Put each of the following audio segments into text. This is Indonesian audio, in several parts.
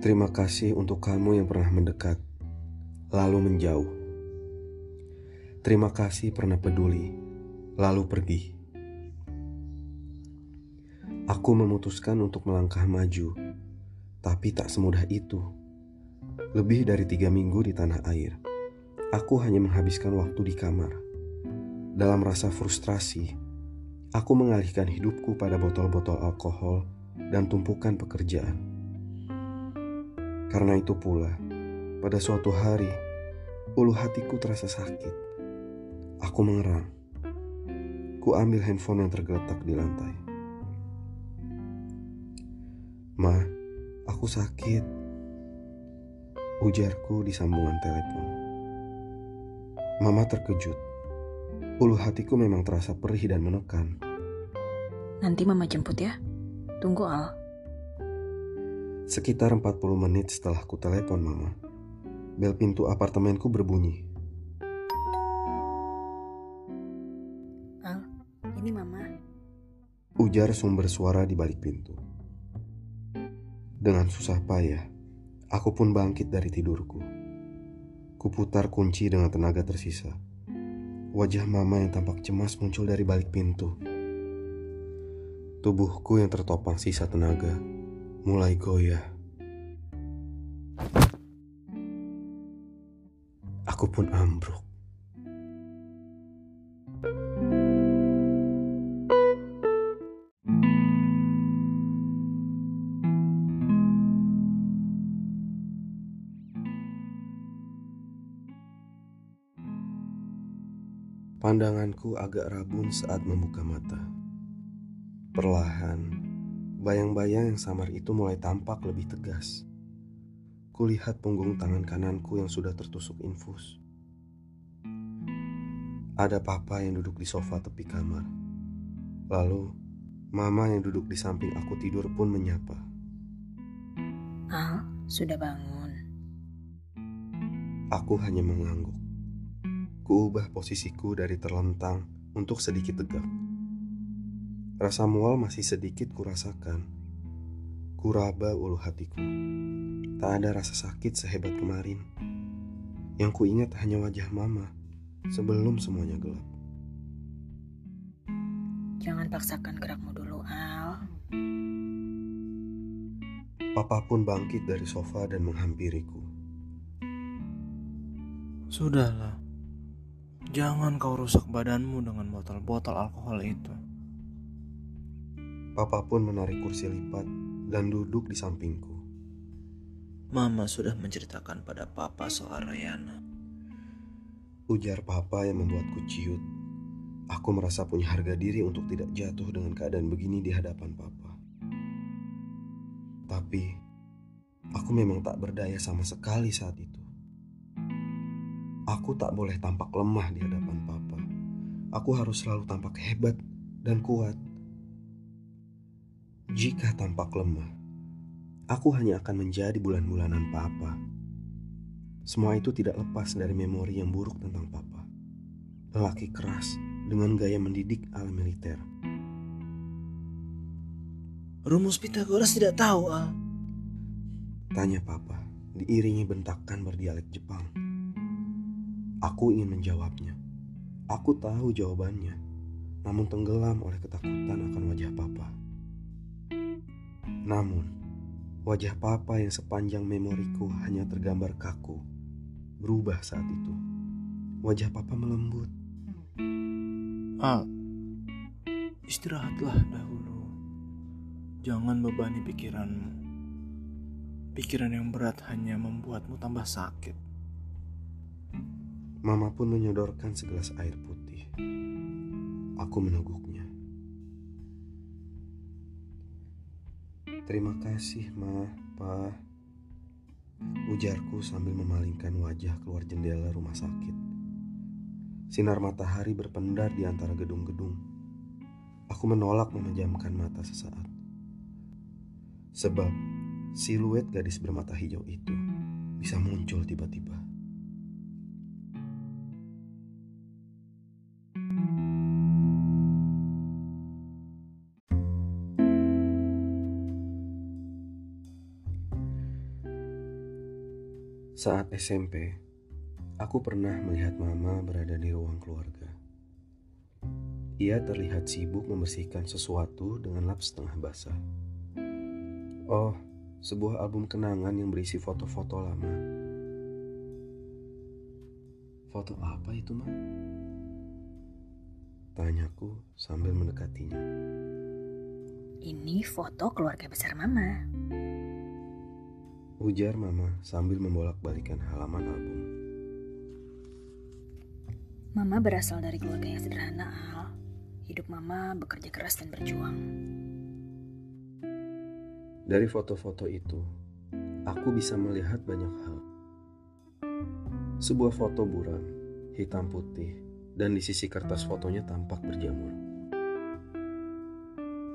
Terima kasih untuk kamu yang pernah mendekat, lalu menjauh. Terima kasih pernah peduli, lalu pergi. Aku memutuskan untuk melangkah maju, tapi tak semudah itu. Lebih dari tiga minggu di tanah air, aku hanya menghabiskan waktu di kamar. Dalam rasa frustrasi, aku mengalihkan hidupku pada botol-botol alkohol dan tumpukan pekerjaan. Karena itu pula, pada suatu hari, ulu hatiku terasa sakit. Aku mengerang. Ku ambil handphone yang tergeletak di lantai. Ma, aku sakit. Ujarku di sambungan telepon. Mama terkejut. Ulu hatiku memang terasa perih dan menekan. Nanti mama jemput ya. Tunggu Al. Sekitar 40 menit setelah ku telepon mama, bel pintu apartemenku berbunyi. Al, ini mama. Ujar sumber suara di balik pintu. Dengan susah payah, aku pun bangkit dari tidurku. Kuputar kunci dengan tenaga tersisa. Wajah mama yang tampak cemas muncul dari balik pintu. Tubuhku yang tertopang sisa tenaga mulai goyah. Aku pun ambruk. Pandanganku agak rabun saat membuka mata. Perlahan, Bayang-bayang yang samar itu mulai tampak lebih tegas. Kulihat punggung tangan kananku yang sudah tertusuk infus. Ada papa yang duduk di sofa tepi kamar. Lalu, mama yang duduk di samping aku tidur pun menyapa. Al, sudah bangun. Aku hanya mengangguk. Kuubah posisiku dari terlentang untuk sedikit tegak. Rasa mual masih sedikit kurasakan. Kuraba ulu hatiku. Tak ada rasa sakit sehebat kemarin. Yang kuingat hanya wajah mama sebelum semuanya gelap. Jangan paksakan gerakmu dulu, Al. Papa pun bangkit dari sofa dan menghampiriku. Sudahlah. Jangan kau rusak badanmu dengan botol-botol alkohol itu. Papa pun menarik kursi lipat dan duduk di sampingku. Mama sudah menceritakan pada Papa soal Rayana. Ujar Papa yang membuatku ciut. Aku merasa punya harga diri untuk tidak jatuh dengan keadaan begini di hadapan Papa. Tapi, aku memang tak berdaya sama sekali saat itu. Aku tak boleh tampak lemah di hadapan Papa. Aku harus selalu tampak hebat dan kuat. Jika tampak lemah, aku hanya akan menjadi bulan-bulanan papa. Semua itu tidak lepas dari memori yang buruk tentang papa. Lelaki keras dengan gaya mendidik ala militer. Rumus Pitagoras tidak tahu, Al. Tanya papa, diiringi bentakan berdialek Jepang. Aku ingin menjawabnya. Aku tahu jawabannya, namun tenggelam oleh ketakutan akan wajah papa. Namun, wajah papa yang sepanjang memoriku hanya tergambar kaku, berubah saat itu. Wajah papa melembut. Al, istirahatlah dahulu. Jangan bebani pikiranmu. Pikiran yang berat hanya membuatmu tambah sakit. Mama pun menyodorkan segelas air putih. Aku meneguknya. Terima kasih, Ma, Pa. Ujarku sambil memalingkan wajah keluar jendela rumah sakit. Sinar matahari berpendar di antara gedung-gedung. Aku menolak memejamkan mata sesaat. Sebab siluet gadis bermata hijau itu bisa muncul tiba-tiba. Saat SMP, aku pernah melihat mama berada di ruang keluarga. Ia terlihat sibuk membersihkan sesuatu dengan lap setengah basah. Oh, sebuah album kenangan yang berisi foto-foto lama. Foto apa itu, Ma? Tanyaku sambil mendekatinya. Ini foto keluarga besar Mama. Ujar Mama sambil membolak-balikan halaman album. Mama berasal dari keluarga yang sederhana, Al. Hidup Mama bekerja keras dan berjuang. Dari foto-foto itu, aku bisa melihat banyak hal. Sebuah foto buram, hitam putih, dan di sisi kertas fotonya tampak berjamur.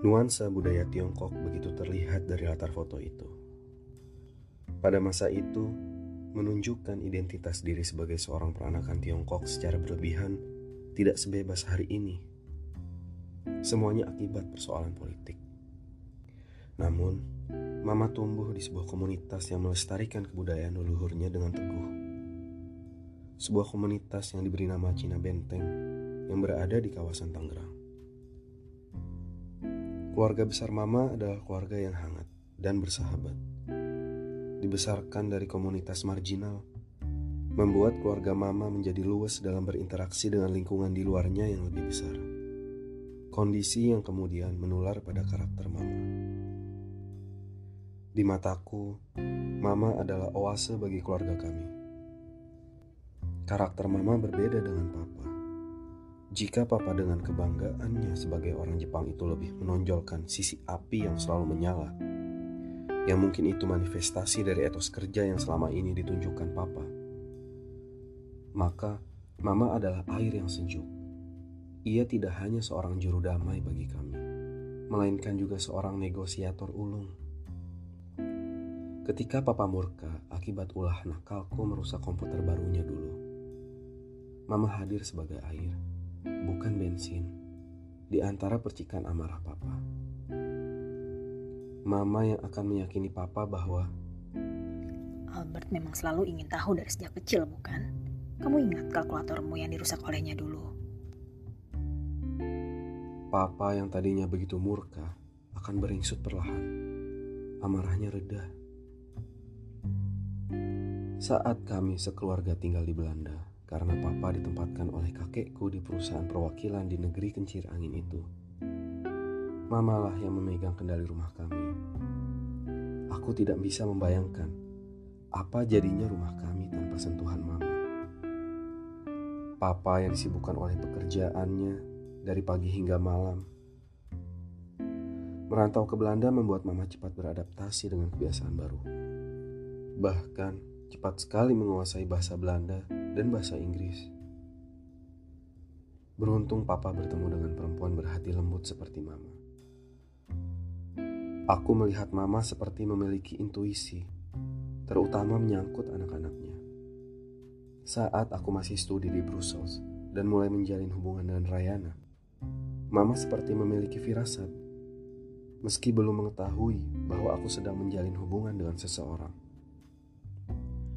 Nuansa budaya Tiongkok begitu terlihat dari latar foto itu pada masa itu menunjukkan identitas diri sebagai seorang peranakan Tiongkok secara berlebihan tidak sebebas hari ini. Semuanya akibat persoalan politik. Namun, Mama tumbuh di sebuah komunitas yang melestarikan kebudayaan leluhurnya dengan teguh. Sebuah komunitas yang diberi nama Cina Benteng yang berada di kawasan Tangerang. Keluarga besar Mama adalah keluarga yang hangat dan bersahabat dibesarkan dari komunitas marginal, membuat keluarga mama menjadi luas dalam berinteraksi dengan lingkungan di luarnya yang lebih besar. Kondisi yang kemudian menular pada karakter mama. Di mataku, mama adalah oase bagi keluarga kami. Karakter mama berbeda dengan papa. Jika papa dengan kebanggaannya sebagai orang Jepang itu lebih menonjolkan sisi api yang selalu menyala, yang mungkin itu manifestasi dari etos kerja yang selama ini ditunjukkan Papa. Maka, Mama adalah air yang sejuk. Ia tidak hanya seorang juru damai bagi kami, melainkan juga seorang negosiator ulung. Ketika Papa murka akibat ulah nakalku merusak komputer barunya dulu, Mama hadir sebagai air, bukan bensin, di antara percikan amarah Papa. Mama yang akan meyakini Papa bahwa Albert memang selalu ingin tahu dari sejak kecil, bukan? Kamu ingat kalkulatormu yang dirusak olehnya dulu? Papa yang tadinya begitu murka akan beringsut perlahan. Amarahnya reda. Saat kami sekeluarga tinggal di Belanda, karena papa ditempatkan oleh kakekku di perusahaan perwakilan di negeri kencir angin itu. Mamalah yang memegang kendali rumah kami. Aku tidak bisa membayangkan apa jadinya rumah kami tanpa sentuhan mama. Papa yang disibukkan oleh pekerjaannya dari pagi hingga malam. Merantau ke Belanda membuat mama cepat beradaptasi dengan kebiasaan baru. Bahkan cepat sekali menguasai bahasa Belanda dan bahasa Inggris. Beruntung papa bertemu dengan perempuan berhati lembut seperti mama. Aku melihat mama seperti memiliki intuisi, terutama menyangkut anak-anaknya. Saat aku masih studi di Brussels dan mulai menjalin hubungan dengan Rayana, mama seperti memiliki firasat, meski belum mengetahui bahwa aku sedang menjalin hubungan dengan seseorang.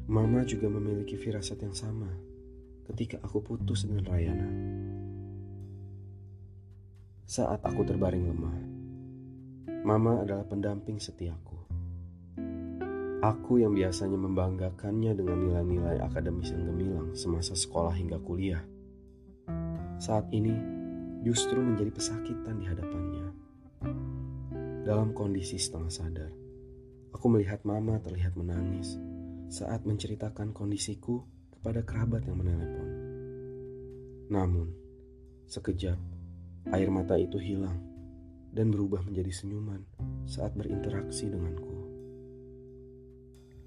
Mama juga memiliki firasat yang sama ketika aku putus dengan Rayana. Saat aku terbaring lemah, Mama adalah pendamping setiaku. Aku yang biasanya membanggakannya dengan nilai-nilai akademis yang gemilang semasa sekolah hingga kuliah. Saat ini justru menjadi pesakitan di hadapannya. Dalam kondisi setengah sadar, aku melihat mama terlihat menangis saat menceritakan kondisiku kepada kerabat yang menelepon. Namun, sekejap air mata itu hilang dan berubah menjadi senyuman saat berinteraksi denganku.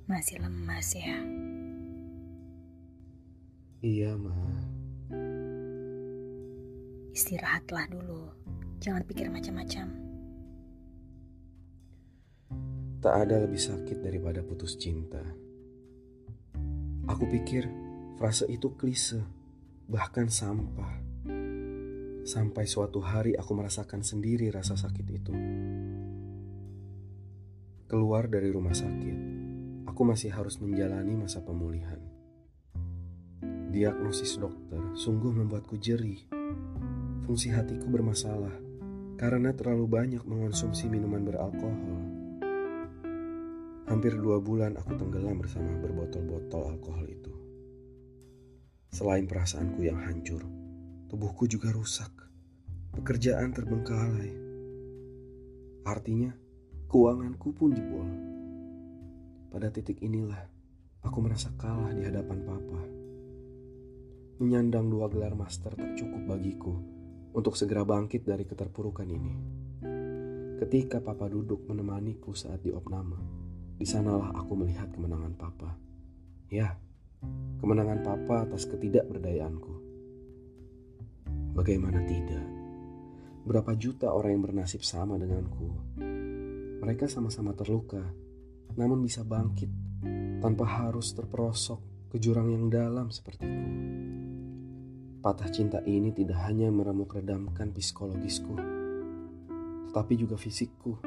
Masih lemas ya? Iya, Ma. Istirahatlah dulu. Jangan pikir macam-macam. Tak ada lebih sakit daripada putus cinta. Aku pikir frase itu klise, bahkan sampah. Sampai suatu hari aku merasakan sendiri rasa sakit itu. Keluar dari rumah sakit, aku masih harus menjalani masa pemulihan. Diagnosis dokter sungguh membuatku jerih. Fungsi hatiku bermasalah karena terlalu banyak mengonsumsi minuman beralkohol. Hampir dua bulan aku tenggelam bersama berbotol-botol alkohol itu. Selain perasaanku yang hancur, tubuhku juga rusak. Pekerjaan terbengkalai. Artinya, keuanganku pun jebol. Pada titik inilah, aku merasa kalah di hadapan papa. Menyandang dua gelar master tak cukup bagiku untuk segera bangkit dari keterpurukan ini. Ketika papa duduk menemaniku saat di opname, di sanalah aku melihat kemenangan papa. Ya, kemenangan papa atas ketidakberdayaanku. Bagaimana tidak? Berapa juta orang yang bernasib sama denganku? Mereka sama-sama terluka, namun bisa bangkit tanpa harus terperosok ke jurang yang dalam sepertiku. Patah cinta ini tidak hanya meremuk redamkan psikologisku, tetapi juga fisikku.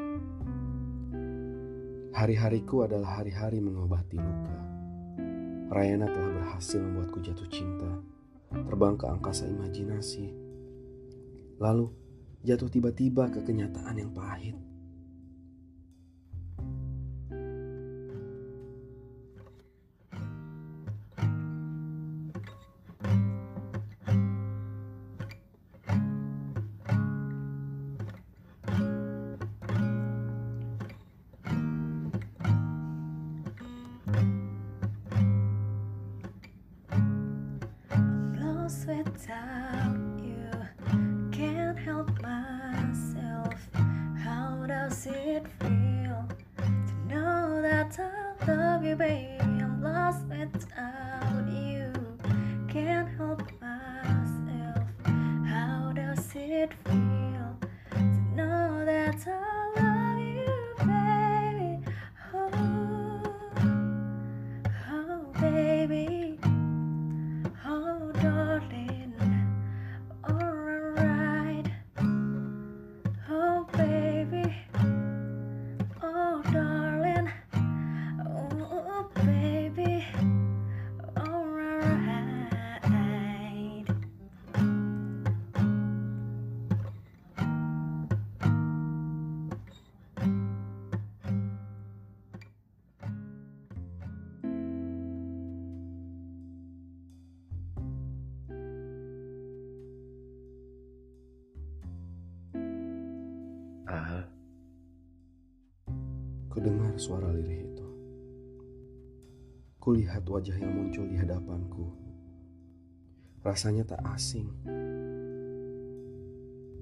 Hari-hariku adalah hari-hari mengobati luka. Rayana telah berhasil membuatku jatuh cinta, terbang ke angkasa imajinasi. Lalu jatuh tiba-tiba ke kenyataan yang pahit. Without you. Can't help myself. How does it feel to know that I love you, baby? I'm lost without Kudengar suara lirih itu. Kulihat wajah yang muncul di hadapanku. Rasanya tak asing.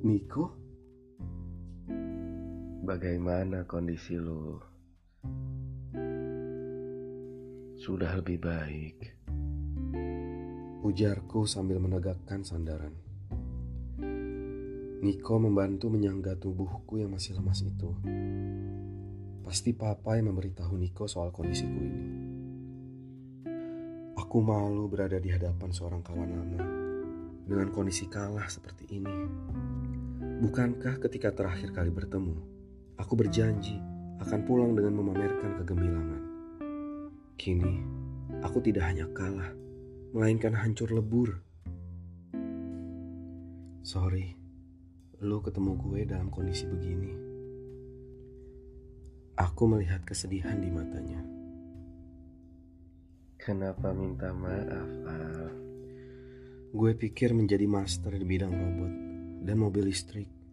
Niko? Bagaimana kondisi lu? Sudah lebih baik. Ujarku sambil menegakkan sandaran. Niko membantu menyangga tubuhku yang masih lemas itu. Pasti papa yang memberitahu Niko soal kondisiku ini. Aku malu berada di hadapan seorang kawan lama dengan kondisi kalah seperti ini. Bukankah ketika terakhir kali bertemu, aku berjanji akan pulang dengan memamerkan kegemilangan. Kini, aku tidak hanya kalah, melainkan hancur lebur. Sorry, lu ketemu gue dalam kondisi begini. Aku melihat kesedihan di matanya. Kenapa minta maaf, Al? Gue pikir menjadi master di bidang robot dan mobil listrik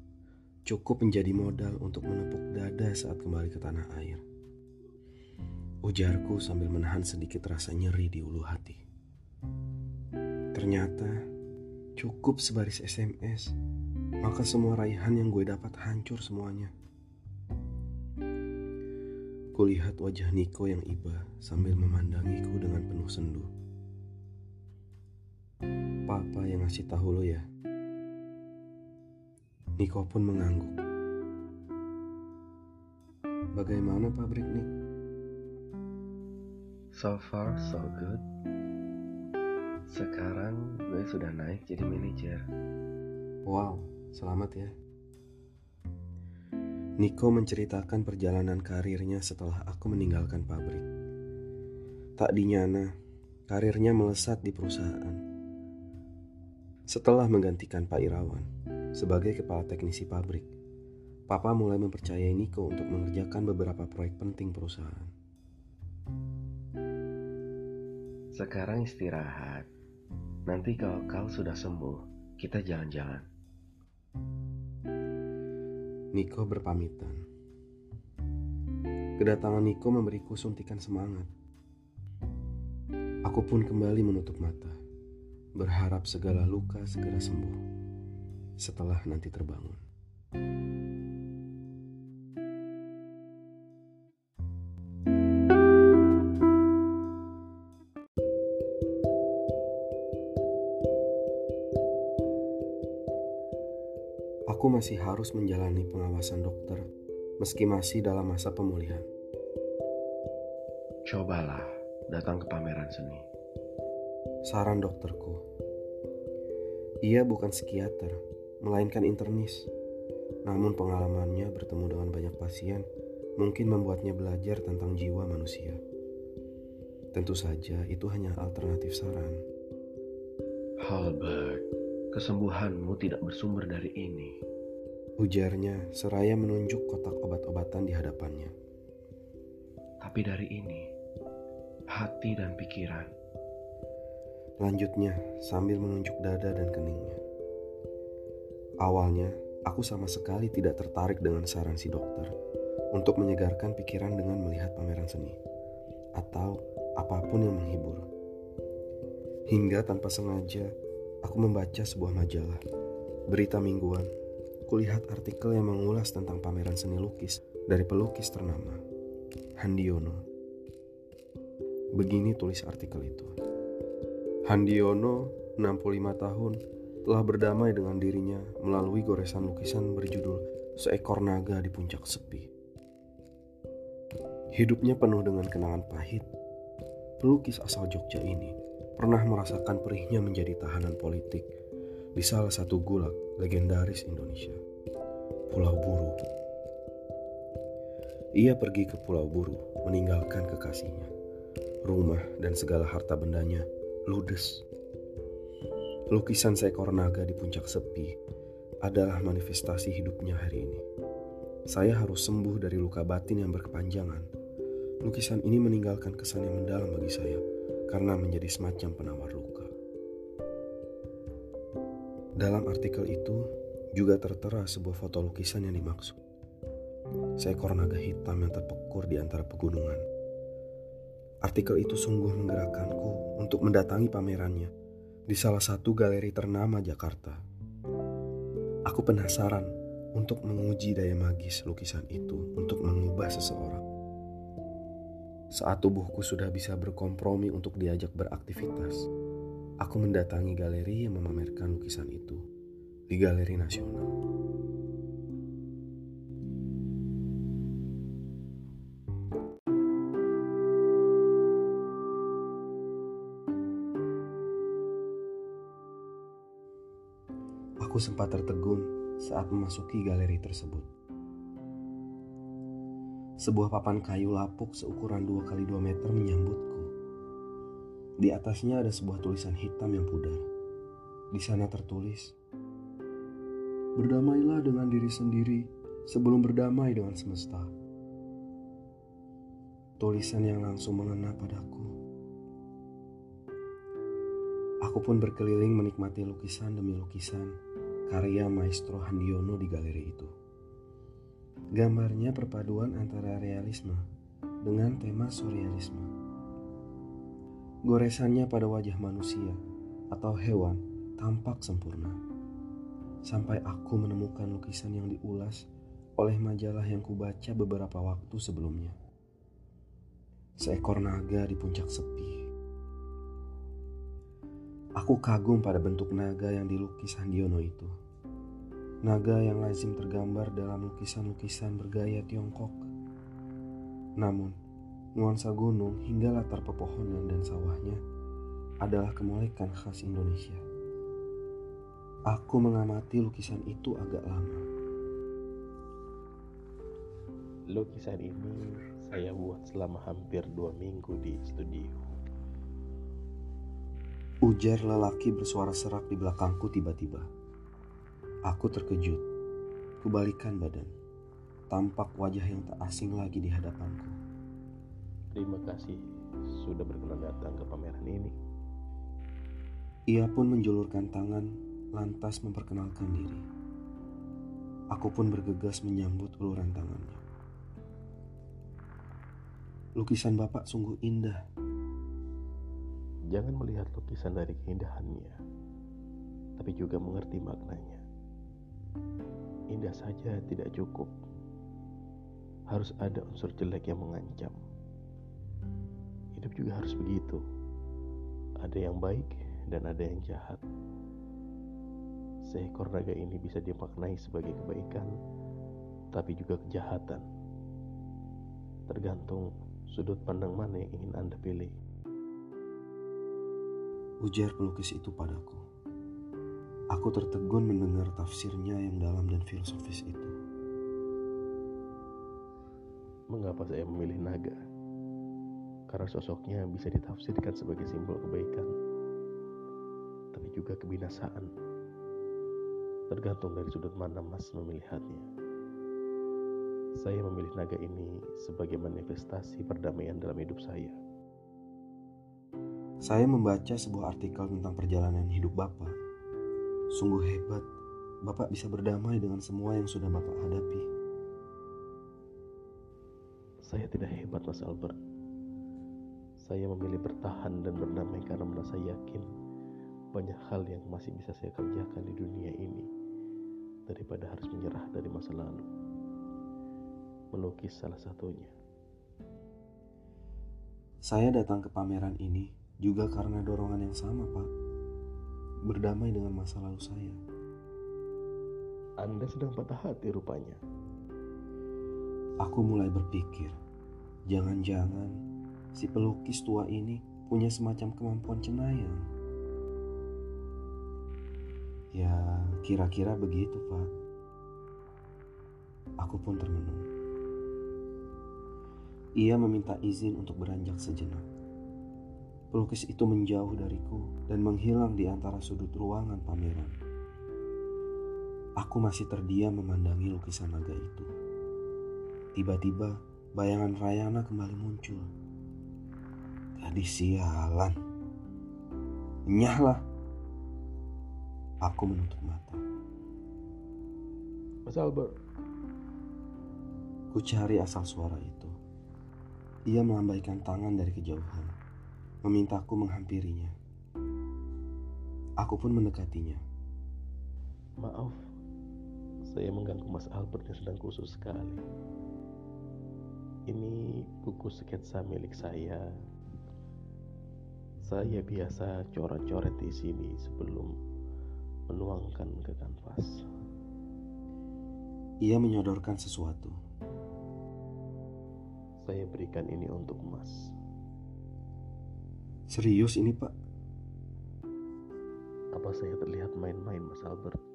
cukup menjadi modal untuk menepuk dada saat kembali ke tanah air. Ujarku sambil menahan sedikit rasa nyeri di ulu hati. Ternyata cukup sebaris SMS, maka semua raihan yang gue dapat hancur semuanya. Kulihat wajah Niko yang iba sambil memandangiku dengan penuh sendu. Papa yang ngasih tahu lo ya. Niko pun mengangguk. Bagaimana pabrik Nik? So far, so good. Sekarang gue sudah naik jadi manajer. Wow, selamat ya. Niko menceritakan perjalanan karirnya setelah aku meninggalkan pabrik. Tak dinyana, karirnya melesat di perusahaan. Setelah menggantikan Pak Irawan sebagai kepala teknisi pabrik, Papa mulai mempercayai Niko untuk mengerjakan beberapa proyek penting perusahaan. Sekarang istirahat. Nanti kalau kau sudah sembuh, kita jalan-jalan. Niko berpamitan. Kedatangan Niko memberiku suntikan semangat. Aku pun kembali menutup mata, berharap segala luka segera sembuh setelah nanti terbangun. Masih harus menjalani pengawasan dokter meski masih dalam masa pemulihan. Cobalah datang ke pameran seni. Saran dokterku. Ia bukan psikiater, melainkan internis. Namun pengalamannya bertemu dengan banyak pasien mungkin membuatnya belajar tentang jiwa manusia. Tentu saja itu hanya alternatif saran. Halbert, kesembuhanmu tidak bersumber dari ini. Ujarnya seraya menunjuk kotak obat-obatan di hadapannya. Tapi dari ini, hati dan pikiran. Lanjutnya sambil menunjuk dada dan keningnya. Awalnya, aku sama sekali tidak tertarik dengan saran si dokter untuk menyegarkan pikiran dengan melihat pameran seni atau apa pun yang menghibur. Hingga tanpa sengaja, aku membaca sebuah majalah, berita mingguan. Kulihat artikel yang mengulas tentang pameran seni lukis dari pelukis ternama, Handiono. Begini tulis artikel itu. Handiono, 65 tahun, telah berdamai dengan dirinya melalui goresan lukisan berjudul Seekor Naga di Puncak Sepi. Hidupnya penuh dengan kenangan pahit. Pelukis asal Jogja ini pernah merasakan perihnya menjadi tahanan politik di salah satu gulag legendaris Indonesia, Pulau Buru. Ia pergi ke Pulau Buru meninggalkan kekasihnya, rumah dan segala harta bendanya ludes. Lukisan seekor naga di puncak sepi adalah manifestasi hidupnya hari ini. Saya harus sembuh dari luka batin yang berkepanjangan. Lukisan ini meninggalkan kesan yang mendalam bagi saya karena menjadi semacam penawar luka. Dalam artikel itu juga tertera sebuah foto lukisan yang dimaksud. Seekor naga hitam yang terpekur di antara pegunungan. Artikel itu sungguh menggerakkanku untuk mendatangi pamerannya di salah satu galeri ternama Jakarta. Aku penasaran untuk menguji daya magis lukisan itu untuk mengubah seseorang. Saat tubuhku sudah bisa berkompromi untuk diajak beraktivitas, aku mendatangi galeri yang memamerkan lukisan itu di Galeri Nasional. Aku sempat tertegun saat memasuki galeri tersebut. Sebuah papan kayu lapuk seukuran 2 kali 2 meter menyambutku. Di atasnya ada sebuah tulisan hitam yang pudar. Di sana tertulis, Berdamailah dengan diri sendiri sebelum berdamai dengan semesta. Tulisan yang langsung mengena padaku. Aku pun berkeliling menikmati lukisan demi lukisan karya Maestro Handiono di galeri itu. Gambarnya perpaduan antara realisme dengan tema surrealisme. Goresannya pada wajah manusia atau hewan tampak sempurna sampai aku menemukan lukisan yang diulas oleh majalah yang kubaca beberapa waktu sebelumnya. Seekor naga di puncak sepi. Aku kagum pada bentuk naga yang dilukis Handiono itu. Naga yang lazim tergambar dalam lukisan-lukisan bergaya Tiongkok. Namun, nuansa gunung hingga latar pepohonan dan sawahnya adalah kemolekan khas Indonesia. Aku mengamati lukisan itu agak lama. Lukisan ini saya buat selama hampir dua minggu di studio. Ujar lelaki bersuara serak di belakangku tiba-tiba. Aku terkejut. Kubalikan badan. Tampak wajah yang tak asing lagi di hadapanku. Terima kasih sudah berkenan datang ke pameran ini. Ia pun menjulurkan tangan, lantas memperkenalkan diri. Aku pun bergegas menyambut uluran tangannya. Lukisan Bapak sungguh indah. Jangan melihat lukisan dari keindahannya, tapi juga mengerti maknanya. Indah saja tidak cukup. Harus ada unsur jelek yang mengancam. Hidup juga harus begitu. Ada yang baik dan ada yang jahat. Seekor naga ini bisa dimaknai sebagai kebaikan, tapi juga kejahatan. Tergantung sudut pandang mana yang ingin Anda pilih. Ujar pelukis itu padaku. Aku tertegun mendengar tafsirnya yang dalam dan filosofis itu. Mengapa saya memilih naga? Karena sosoknya bisa ditafsirkan sebagai simbol kebaikan, tapi juga kebinasaan. Tergantung dari sudut mana Mas memilihatnya. Saya memilih naga ini sebagai manifestasi perdamaian dalam hidup saya. Saya membaca sebuah artikel tentang perjalanan hidup Bapak. Sungguh hebat, Bapak bisa berdamai dengan semua yang sudah Bapak hadapi. Saya tidak hebat, Mas Albert. Saya memilih bertahan dan berdamai karena merasa yakin banyak hal yang masih bisa saya kerjakan di dunia ini daripada harus menyerah dari masa lalu. Melukis salah satunya. Saya datang ke pameran ini juga karena dorongan yang sama, Pak. Berdamai dengan masa lalu saya. Anda sedang patah hati rupanya. Aku mulai berpikir, jangan-jangan si pelukis tua ini punya semacam kemampuan cenayang. Ya, kira-kira begitu, Pak. Aku pun termenung. Ia meminta izin untuk beranjak sejenak. Pelukis itu menjauh dariku dan menghilang di antara sudut ruangan pameran. Aku masih terdiam memandangi lukisan naga itu. Tiba-tiba bayangan Rayana kembali muncul. Gadis sialan. Nyahlah. Aku menutup mata. Mas Albert, Ku cari asal suara itu. Ia melambaikan tangan dari kejauhan, memintaku menghampirinya. Aku pun mendekatinya. maaf. Saya mengganggu Mas Albert yang sedang khusus sekali. Ini buku sketsa milik saya. Saya biasa coret-coret di sini sebelum menuangkan ke kanvas. Ia menyodorkan sesuatu. Saya berikan ini untuk Mas. Serius ini, Pak? Apa saya terlihat main-main, Mas Albert?